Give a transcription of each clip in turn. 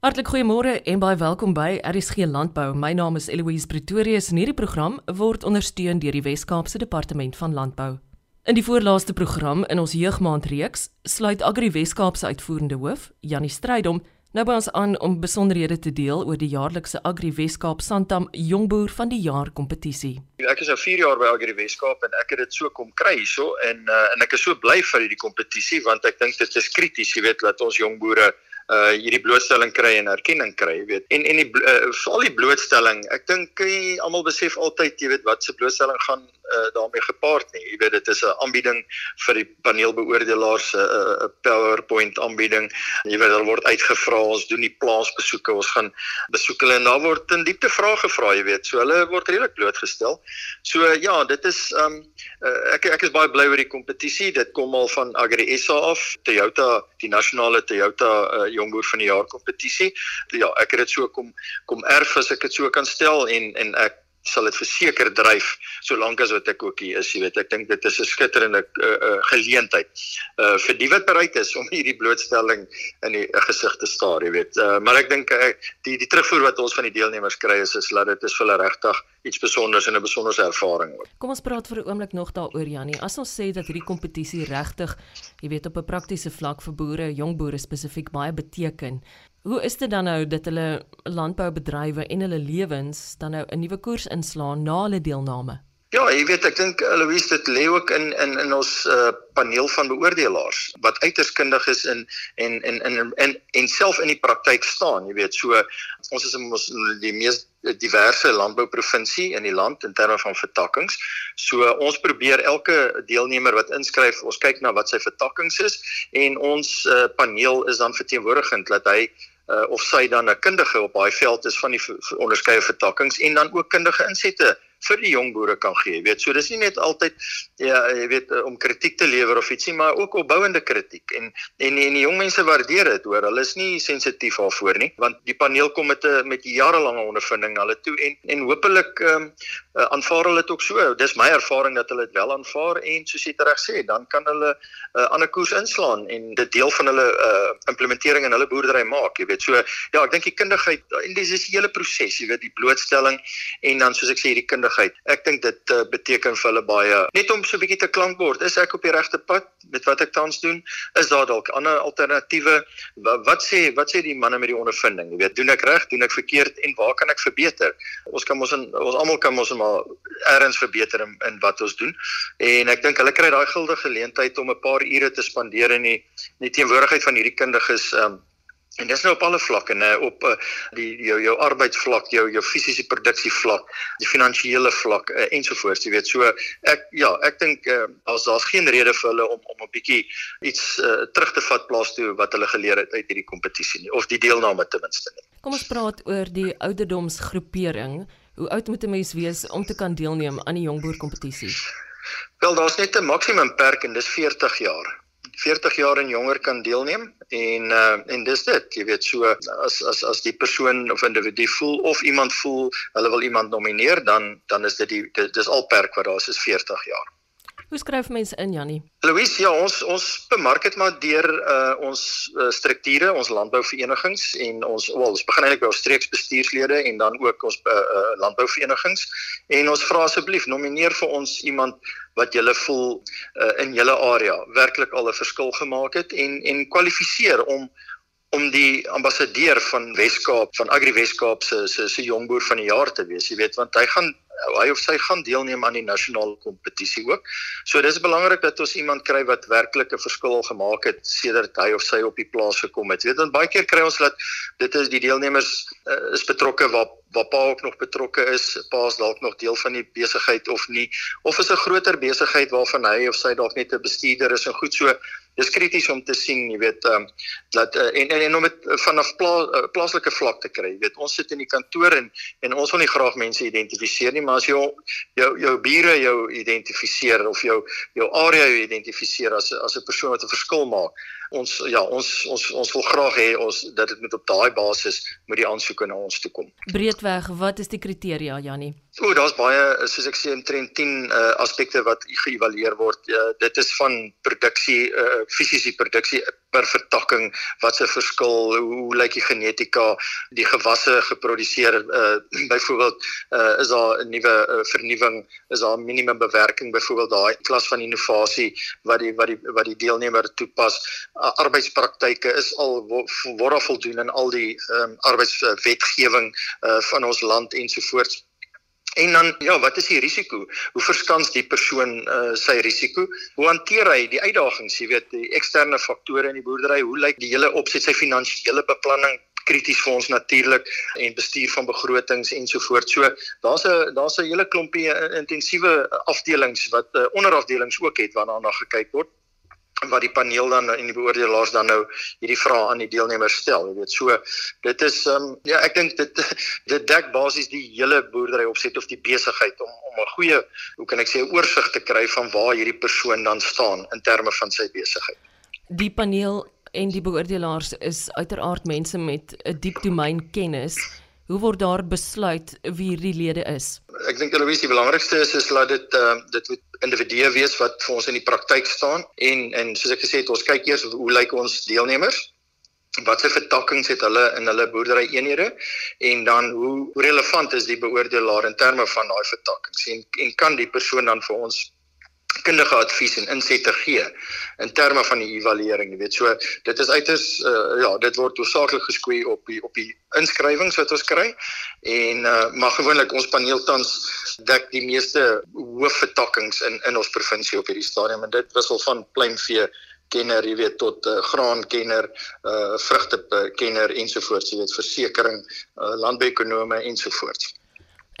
Hartlik goeiemôre en baie welkom by RSG Landbou. My naam is Eloise Pretorius en hierdie program word ondersteun deur die Wes-Kaapse Departement van Landbou. In die voorlaaste program in ons jeugmaand reeks sluit Agri Wes-Kaapse uitvoerende hoof, Janie Strydom, nou by ons aan om besonderhede te deel oor die jaarlikse Agri Wes-Kaap Santam Jongboer van die Jaar kompetisie. Ek is nou 4 jaar by Agri Wes-Kaap en ek het dit so kom kry hierso en uh, en ek is so bly vir hierdie kompetisie want ek dink dit is krities, jy weet, dat ons jong boere uh hierdie blootstelling kry en erkenning kry, jy weet. En en die uh, veral die blootstelling, ek dink almal besef altyd, jy weet, wat se blootstelling gaan uh daarmee gepaard nie. Jy weet dit is 'n aanbieding vir die paneelbeoordelaars 'n uh, PowerPoint aanbieding. Jy weet daar word uitgevra, ons doen die plaasbesoeke, ons gaan besoek hulle en daar word in diepte vrae gevra, jy weet. So hulle word redelik blootgestel. So uh, ja, dit is um uh, ek ek is baie bly oor die kompetisie. Dit kom al van Agri SA af, Toyota, die nasionale Toyota uh, jongboer van die jaar kompetisie. Ja, ek het dit so kom kom erf as ek dit so kan stel en en ek sal dit verseker dryf solank as wat ek ook hier is, jy weet. Ek dink dit is 'n skitterende uh, uh, geleentheid uh vir die wat bereid is om hierdie blootstelling in die uh, gesig te staar, jy weet. Uh maar ek dink uh, die die terugvoer wat ons van die deelnemers kry is is dat dit is vir hulle regtig iets spesiaals en 'n besondere ervaring ook. Kom ons praat vir 'n oomblik nog daaroor Jannie. As ons sê dat hierdie kompetisie regtig, jy weet, op 'n praktiese vlak vir boere, jong boere spesifiek baie beteken, Hoe is dit dan nou dat hulle landboubedrywe en hulle lewens dan nou 'n nuwe koers inslaan na hulle deelname? Ja, jy weet ek dink Louise dit lê ook in in in ons uh, paneel van beoordelaars wat uiters kundig is in en en in en en self in die praktyk staan, jy weet. So ons is ons die mees diverse landbouprovinsie in die land in terme van vertakkings. So ons probeer elke deelnemer wat inskryf, ons kyk na wat sy vertakkings is en ons uh, paneel is dan verteenwoordigend dat hy uh, of sy dan 'n kundige op daai veld is van die onderskeie vertakkings en dan ook kundige insette vir die jong boere kan gee. Jy weet, so dis nie net altyd ja, jy weet om kritiek te lewer of ietsie, maar ook opbouende kritiek. En en en die jong mense waardeer dit, hoor. Hulle is nie sensitief daarvoor nie, want die paneel kom met 'n met jarelange ondervinding hulle toe en en hopelik ehm um, uh, aanvaar hulle dit ook so. Dis my ervaring dat hulle dit wel aanvaar en soos jy reg sê, dan kan hulle 'n uh, ander koers inslaan en dit deel van hulle uh, implementering in hulle boerdery maak, jy weet. So ja, ek dink die kundigheid en dis is die hele proses, jy weet, die blootstelling en dan soos ek sê, die kundigheid kundigheid. Ek dink dit uh, beteken vir hulle baie net om so 'n bietjie te klankbord. Is ek op die regte pad met wat ek tans doen? Is daar dalk ander alternatiewe? Wat sê wat sê die manne met die ondervinding? Jy weet, doen ek reg? Doen ek verkeerd en waar kan ek verbeter? Ons kan ons in, ons almal kan ons maar ergens verbeter in, in wat ons doen. En ek dink hulle kry daai guldige geleentheid om 'n paar ure te spandeer in die in die teenwoordigheid van hierdie kundiges um, En dis nou op alle vlakke, nê, op uh, die jou jou arbeidsvlak, jou jou fisiese produksie vlak, die finansiële vlak uh, ensovoorts, jy weet. So ek ja, ek dink uh, as daar's geen rede vir hulle om om 'n bietjie iets uh, terug te vat plaas toe wat hulle geleer het uit hierdie kompetisie nie of die deelname ten minste nie. Kom ons praat oor die ouderdomsgroepering. Hoe oud moet 'n mens wees om te kan deelneem aan die jongboer kompetisie? Wel, daar's net 'n maksimum perk en dis 40 jaar. 40 jaar en jonger kan deelneem en uh, en dis dit jy weet so as as as die persoon of individu voel of iemand voel hulle wil iemand nomineer dan dan is dit die dis al perk wat daar is is 40 jaar Hoe skryf mense in Jannie? Louise, ja, ons ons bemark dit maar deur uh ons uh, strukture, ons landbouverenigings en ons wel, ons begin eintlik by ons streeksbestuurslede en dan ook ons uh, uh landbouverenigings en ons vra asseblief nomineer vir ons iemand wat julle voel uh, in julle area werklik al 'n verskil gemaak het en en kwalifiseer om om die ambassadeur van Weskaap van Agri Weskaap se se se jongboer van die jaar te wees, jy weet, want hy gaan hy of sy gaan deelneem aan die nasionale kompetisie ook. So dis belangrik dat ons iemand kry wat werklik 'n verskil gemaak het sedert hy of sy op die plaas gekom het. Weet, want baie keer kry ons dat dit is die deelnemers uh, is betrokke waar waar pa ook nog betrokke is, pa is dalk nog deel van die besigheid of nie, of is 'n groter besigheid waarvan hy of sy dalk net 'n bestuurder is en goed so dis krities om te sien, jy weet, ehm um, dat uh, en, en en om dit vanaf pla, uh, plaaslike vlak te kry. Jy weet, ons sit in die kantoor en en ons wil nie graag mense identifiseer nie, maar as jy jou jou bure jou identifiseer of jou jou area jou identifiseer as as 'n persoon wat 'n verskil maak, ons ja, ons ons ons wil graag hê ons dat dit met op daai basis moet die aansoeke na ons toe kom. Breedweg, wat is die kriteria, Jannie? O, daar's baie soos ek sê omtrent 10 uh, aspekte wat geëvalueer word. Uh, dit is van produksie, uh, fisiese produksie per vertakking, wat se verskil, hoe, hoe lyk die genetika, die gewasse geproduseer, uh, byvoorbeeld uh, is daar 'n nuwe uh, vernuwing, is daar minimum bewerking byvoorbeeld daai klas van innovasie wat die wat die wat die deelnemer toepas. Uh, arbeidspraktyke is al word al voldoen in al die um, arbeidswetgewing uh, van ons land ensovoorts. En dan ja, wat is die risiko? Hoe verskans die persoon uh, sy risiko? Hoe hanteer hy die uitdagings, jy weet, die eksterne faktore in die boerdery? Hoe lyk die hele opset sy finansiële beplanning? krities vir ons natuurlik en bestuur van begrotings ensovoorts. So daar's 'n daar's 'n hele klompie eh, intensiewe afdelings wat uh, onderafdelings ook het waarna na gekyk word wat die paneel dan en die beoordelaars dan nou hierdie vrae aan die deelnemers stel. Jy weet, so dit is ehm um, ja, ek dink dit dit dek basies die hele boerdery opset of die besigheid om om 'n goeie, hoe kan ek sê, oorsig te kry van waar hierdie persoon dan staan in terme van sy besigheid. Die paneel en die beoordelaars is uiteraard mense met 'n diep domeinkennis. Hoe word daar besluit wie hierdie lede is? Ek dink hulle is die belangrikste is is laat dit ehm uh, dit moet individue wees wat vir ons in die praktyk staan en en soos ek gesê het ons kyk eers hoe lyk ons deelnemers wat se vertakkings het hulle in hulle boerdery eenhede en dan hoe relevant is die beoordelaar in terme van daai vertakkings en en kan die persoon dan vir ons kundige advies en insette gee in terme van die evaluering, jy weet. So dit is uiters uh, ja, dit word hoofsaaklik geskoei op die op die inskrywings wat ons kry en uh, maar gewoonlik ons paneel tans dek die meeste hoofvertakkings in in ons provinsie op hierdie stadium en dit wissel van pluimvee kenner, jy weet tot uh, graankenner, uh vrugte kenner ensovoorts, jy weet versekerings, uh, landbouekonome ensovoorts.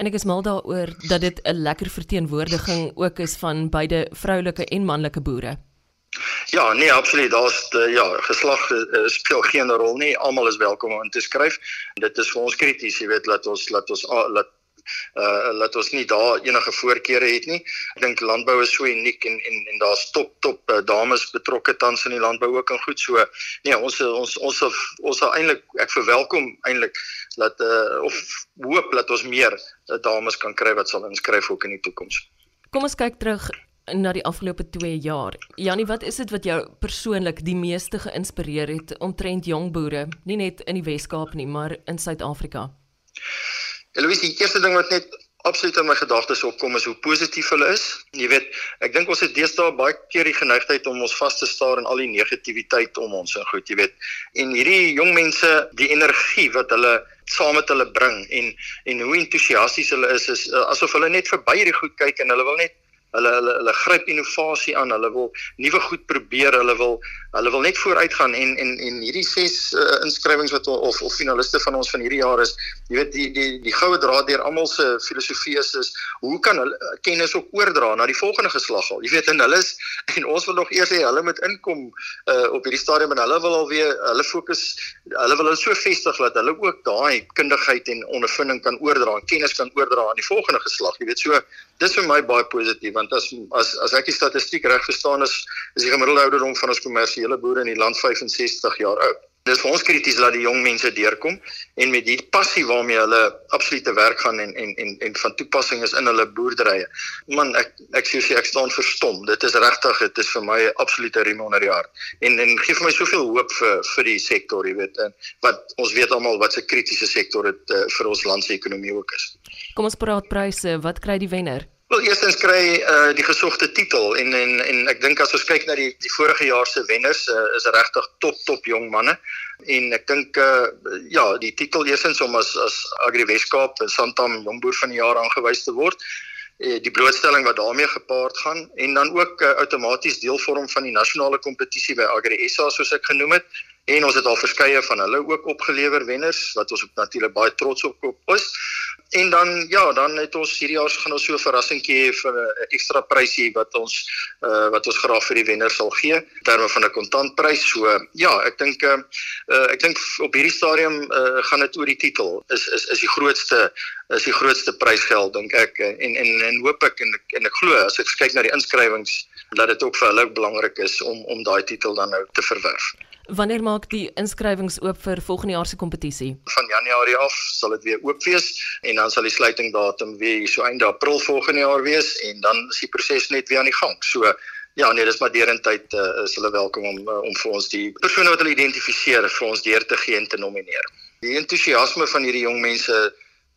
En ek is mal daaroor dat dit 'n lekker verteenwoordiging ook is van beide vroulike en manlike boere. Ja, nee, absoluut. Daar's ja, geslag uh, speel geen rol nie. Almal is welkom om in te skryf. Dit is vir ons krities, jy weet, laat ons laat ons laat uh laat ons nie daar enige voorkeure het nie. Ek dink landbou is so uniek en en en daar's top top uh, dames betrokke tans in die landbou ook en goed so. Nee, ons ons ons ons, ons eintlik ek verwelkom eintlik dat uh of hoop dat ons meer uh, dames kan kry wat sal inskryf ook in die toekoms. Kom ons kyk terug na die afgelope 2 jaar. Janie, wat is dit wat jou persoonlik die meeste geïnspireer het omtrent jong boere, nie net in die Wes-Kaap nie, maar in Suid-Afrika? Eloise, die eerste ding wat net absoluut in my gedagtes opkom is hoe positief hulle is. Jy weet, ek dink ons het deesdae baie keer die geneigtheid om ons vas te staar in al die negativiteit om ons en goed, jy weet. En hierdie jong mense, die energie wat hulle saam met hulle bring en en hoe entoesiasties hulle is, is uh, asof hulle net verby hierdie goed kyk en hulle wil net Hulle hulle hulle gryp innovasie aan. Hulle wil nuwe goed probeer. Hulle wil hulle wil net vooruitgaan en en en hierdie ses uh, inskrywings wat of of finaliste van ons van hierdie jaar is, jy weet die die die goue draad deur almal se filosofie is is hoe kan hulle uh, kennis ook oordra na die volgende geslag al. Jy weet en hulle is en ons wil nog eers hê hulle moet inkom uh, op hierdie stadium en hulle wil alweer hulle fokus hulle wil hulle so vestig dat hulle ook daai kundigheid en ondervinding kan oordra en kennis kan oordra aan die volgende geslag. Jy weet so dis vir my baie positief want as as as ek die statistiek reg verstaan is is die gemiddelde ouderdom van ons kommersiële boere in die land 65 jaar oud. Dit is vir ons krities dat die jong mense deurkom en met die passie waarmee hulle absoluut te werk gaan en en en en van toepassing is in hulle boerderye. Man, ek ek sê ek staan verstom. Dit is regtig, dit is vir my 'n absolute riem onder die hart. En en gee vir my soveel hoop vir vir die sektor, jy weet, en wat ons weet almal wat 'n kritiese sektor dit uh, vir ons land se ekonomie ook is. Kom ons praat pryse. Wat kry die wenner? Wel eerstens kry uh die gesogte titel en en en ek dink as ons kyk na die die vorige jaar se wenners uh, is regtig top top jong manne. En ek dink uh ja die titel eerstens om as as Agri Weskaap Santam jongboer van die jaar aangewys te word uh, die blootstelling wat daarmee gepaard gaan en dan ook uh, outomaties deel vorm van die nasionale kompetisie by Agri SA soos ek genoem het en ons het al verskeie van hulle ook opgelewer wenners wat ons natuurlik baie trots op is. En dan ja, dan het ons hierdie jaar gaan ons so 'n verrassingkie hê vir 'n ekstra prysie wat ons uh, wat ons graag vir die wenner sal gee in terme van 'n kontantprys. So ja, ek dink uh, ek dink op hierdie stadium uh, gaan dit oor die titel. Is is is die grootste is die grootste prysgeld dink ek en en en hoop ek en ek, en ek glo as ek kyk na die inskrywings dat dit ook vir hulle belangrik is om om daai titel dan nou te verwerf. Wanneer maak die inskrywings oop vir volgende jaar se kompetisie? Van Januarie af sal dit weer oop wees en dan sal die sluitingdatum weer so einde April volgende jaar wees en dan is die proses net weer aan die gang. So ja, nee, dis maar derentyd uh, is hulle welkom om uh, om vir ons die persone wat hulle identifiseer vir ons deur te gee en te nomineer. Die entoesiasme van hierdie jong mense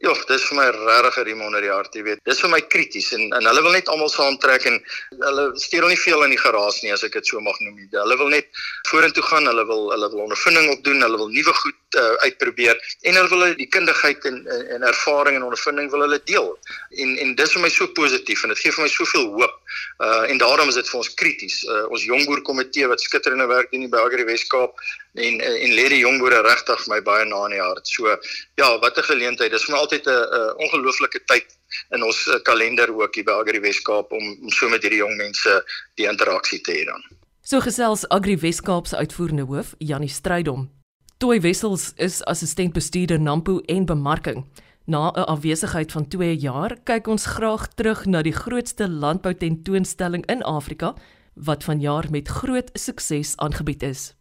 Ja, dis vir my regtig 'n riem onder die hart, jy weet. Dis vir my krities en en hulle wil net almal saamtrek en hulle steer nie veel in die geraas nie as ek dit so mag noem. Hulle wil net vorentoe gaan, hulle wil hulle wil ondervinding opdoen, hulle wil nuwe goed uh, uitprobeer en hulle wil die kundigheid en, en en ervaring en ondervinding wil hulle deel. En en dis vir my so positief en dit gee vir my soveel hoop. Uh en daarom is dit vir ons krities. Uh, ons jongboer komitee wat skitterende werk doen by Agri Weskaap en en lê die jong boere regtig my baie na in die hart. So ja, wat 'n geleentheid. Dis vir my altyd 'n ongelooflike tyd in ons eh, kalender ook hier by Agri Weskaap om om so met hierdie jong mense die interaksie te hê dan. So gesels Agri Weskaap se uitvoerende hoof, Janie Strydom. Toy Wessels is assistent bestuurder Nampo en bemarking. Na 'n afwesigheid van 2 jaar, kyk ons graag terug na die grootste landbou tentoonstelling in Afrika wat vanjaar met groot sukses aangebied is.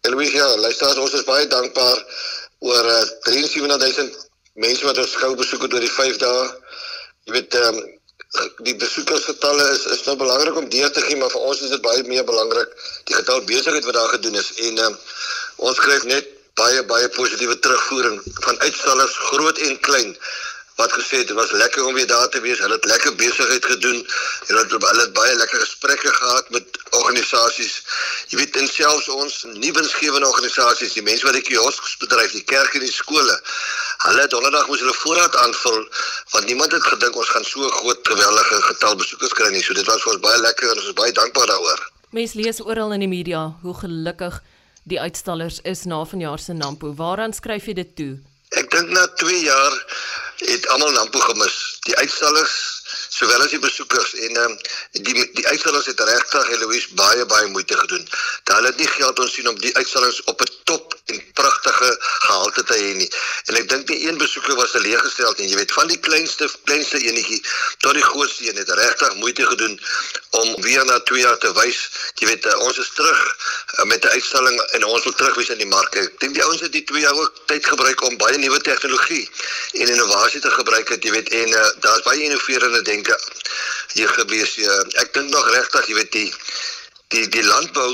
Eloise, ja, luister, ons is baie dankbaar oor uh, eh, 73000 mense wat ons skou besoek het oor die 5 dae. Jy weet, ehm um, die besoekersgetalle is is nou belangrik om deur te gee, maar vir ons is dit baie meer belangrik die getal besigheid wat daar gedoen is en ehm um, ons skryf net baie baie positiewe terugvoering van uitstallers groot en klein wat gesê het dit was lekker om weer daar te wees. Hulle het lekker besigheid gedoen. Hulle het hulle het baie lekker gesprekke gehad met organisasies. Jy weet en selfs ons nuwensgewende organisasies, die mense wat die kiosks bedryf, die kerke en die skole. Hulle het donderdag moes hulle voorraad aanvul want niemand het gedink ons gaan so groot geweldige getal besoekers kry nie. So dit was vir ons baie lekker en ons is baie dankbaar daaroor. Mense lees oral in die media hoe gelukkig die uitstallers is na vanjaar se Nampo. Waaraan skryf jy dit toe? Ek dink na 2 jaar het almal Nampo gemis. Die uitstallers sowel as die besoekers en um, die die uitstallers het regtig Eloise baie baie moeite gedoen. Hulle het nie geld ons sien om die uitstallings op 'n top en pragtige gehalte te hê nie. En ek dink die een besoeker was teleeggestel en jy weet van die kleinste kleinste enetjie tot die grootste een het regtig moeite gedoen om weer na 2 jaar te wys. Jy weet uh, ons is terug uh, met 'n uitstalling en ons wil terugwys in die mark. Ek dink die ouens het die 2 jaar ook tyd gebruik om baie nuwe tegnologie en innovasie te gebruik het, jy weet en uh, daar's baie innoverende denke hier gebeur. Ek dink nog regtig, jy weet die die die landbou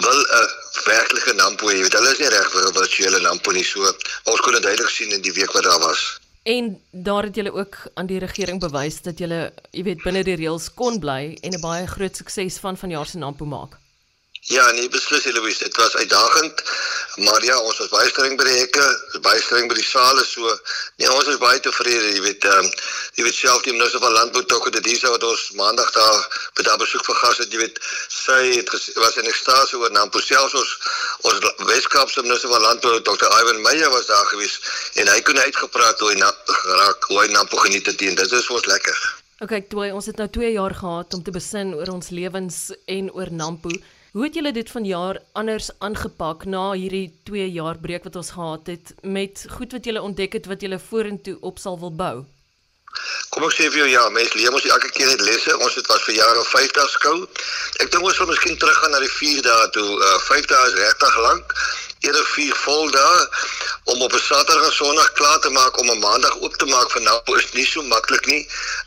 wil 'n werklike nampo hê. Hulle is nie reg vir 'n virtuele nampo nie. So ons kon dit duidelik sien in die week wat daar was. En daar het julle ook aan die regering bewys dat julle, jy weet, binne die reëls kon bly en 'n baie groot sukses van vanjaar se nampo maak. Ja, nee, beslis Eloise, dit was uitdagend. Maar ja, ons was baie streng by die hekke, baie streng by die sale so. Nee, ons is baie tevrede, jy weet, ehm um, jy weet self die minister van landbou tog het dit wat ons maandag daar by daardie besoek vir gas het, jy weet, sy het was in ekstase oor Nampo selfs ons ons Weskaapse minister van landbou Dr. Ivan Meyer was daar gewees en hy kon uitgepraat hoe hy na geraak hoe hy Nampo geniet het en dit is vir ons lekker. OK, toe ons het nou 2 jaar gehad om te besin oor ons lewens en oor Nampo. Hoe het julle dit vanjaar anders aangepak na hierdie 2 jaar breek wat ons gehad het met goed wat julle ontdek het wat julle vorentoe op sal wil bou? Kom ek sê vir jou ja, mense leer mos elke keer net lesse. Ons het was vir jare 5 dae skou. Ek dink ons sal miskien teruggaan na die 4 dae toe. Uh, 5 dae is regtig lank eerder vier vol dae om op 'n Saterdag en Sondag klaar te maak om 'n Maandag oop te maak vir nou is nie so maklik nie.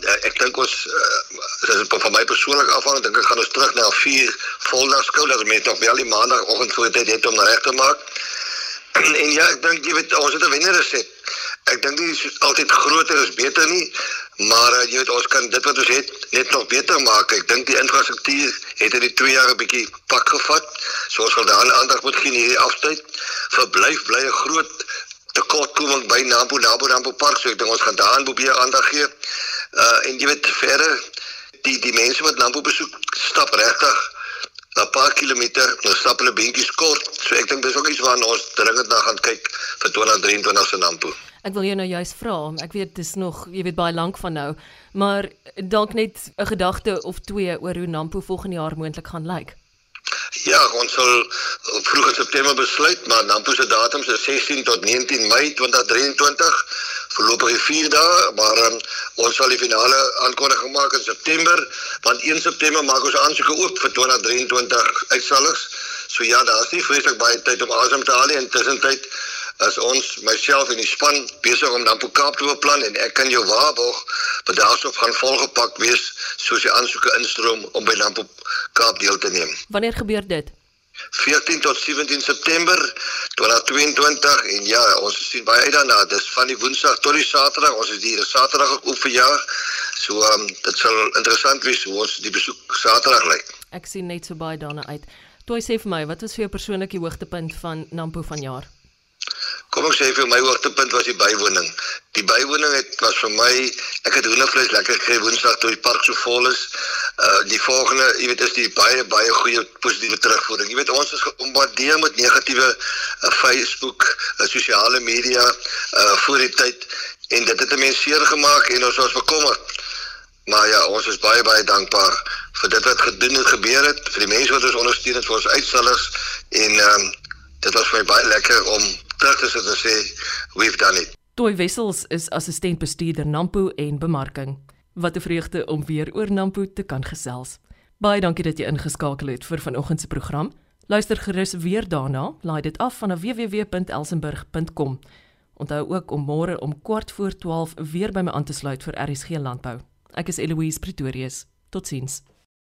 Uh, ek dink ons uh, is van my persoonlik afhang dink ek gaan ons terug na vier vol dae skou dat mense nog wel die Maandagoggend voor tyd het om reg te maak. en ja, ek dink jy weet ons het 'n wenner geset. Ek dink nie altyd groter is beter nie, maar uh, jy weet ons kan dit wat ons het net nog beter maak. Ek dink die infrastruktuur het in die 2 jaar 'n bietjie pak gevat. So ons gaan daaraan aandag moet gee in hierdie afskeid. Verblyf bly 'n groot tekortkoming by Nampo Nampo Nampo Park. So ek dink ons gaan daaraan probeer aandag gee. Uh en jy weet verder die die mense wat Nampo besoek stap regtig 'n paar kilometer, nou stap hulle beentjies kort. So ek dink dis ook iets waarna ons dringend na gaan kyk vir 2023 se Nampo. Ek wil jou nou juist vra. Ek weet dis nog, jy weet baie lank van nou, maar dalk net 'n gedagte of twee oor hoe Nampo volgende jaar moontlik gaan lyk. Ja, ons sal vroeg in September besluit, maar Nampo se datums is 16 tot 19 Mei 2023 voorlopig 4 dae, maar um, ons sal die finale aankondiging maak in September, want 1 September maak ons aansoeke oop vir 2023 uitstallings. So ja, daar's nie vreeslik baie tyd om asem te haal nie. Intussen tyd as ons myself en die span besig om Nampo Kaap te beplan en ek kan jou waarborg dat daarsoop gaan volgepak wees soos die aansoeke instroom om by Nampo Kaap deel te neem. Wanneer gebeur dit? 14 tot 17 September 2022 en ja, ons sien baie uit daarna. Dis van die Woensdag tot die Saterdag. Ons is hier Saterdag ook oop vir jaar. So ehm um, dit sal interessant wees hoe ons die besoek Saterdag lyk. Ek sien net so baie daarna uit. Toe sê vir my, wat was vir jou persoonlike hoogtepunt van Nampo vanjaar? Kom ek sê vir my hoogtepunt was die bywoning. Die bywoning het was vir my ek het hoendervleis lekker gekry Woensdag toe die park so vol is. Uh die volgende, jy weet, is die baie baie goeie positiewe terugvoering. Jy weet ons is gebombardeer met negatiewe uh, Facebook, uh, sosiale media uh voor die tyd en dit het mense seer gemaak en ons was bekommerd. Maar ja, ons is baie baie dankbaar vir dit wat gedoen het gebeur het, vir die mense wat ons ondersteun het vir ons uitstallers en ehm um, dit was vir my baie lekker om te sit en sê we've done it. Toy Wessels is assistent bestuurder Nampo en bemarking. Wat 'n vreugde om weer oor Nampo te kan gesels. Baie dankie dat jy ingeskakel het vir vanoggend se program. Luister gerus weer daarna. Laai dit af van www.elsenburg.com. Onthou ook om môre om kwart voor 12 weer by my aan te sluit vir RSG Landbou. Ek is Eloise Pretorius. Totsiens.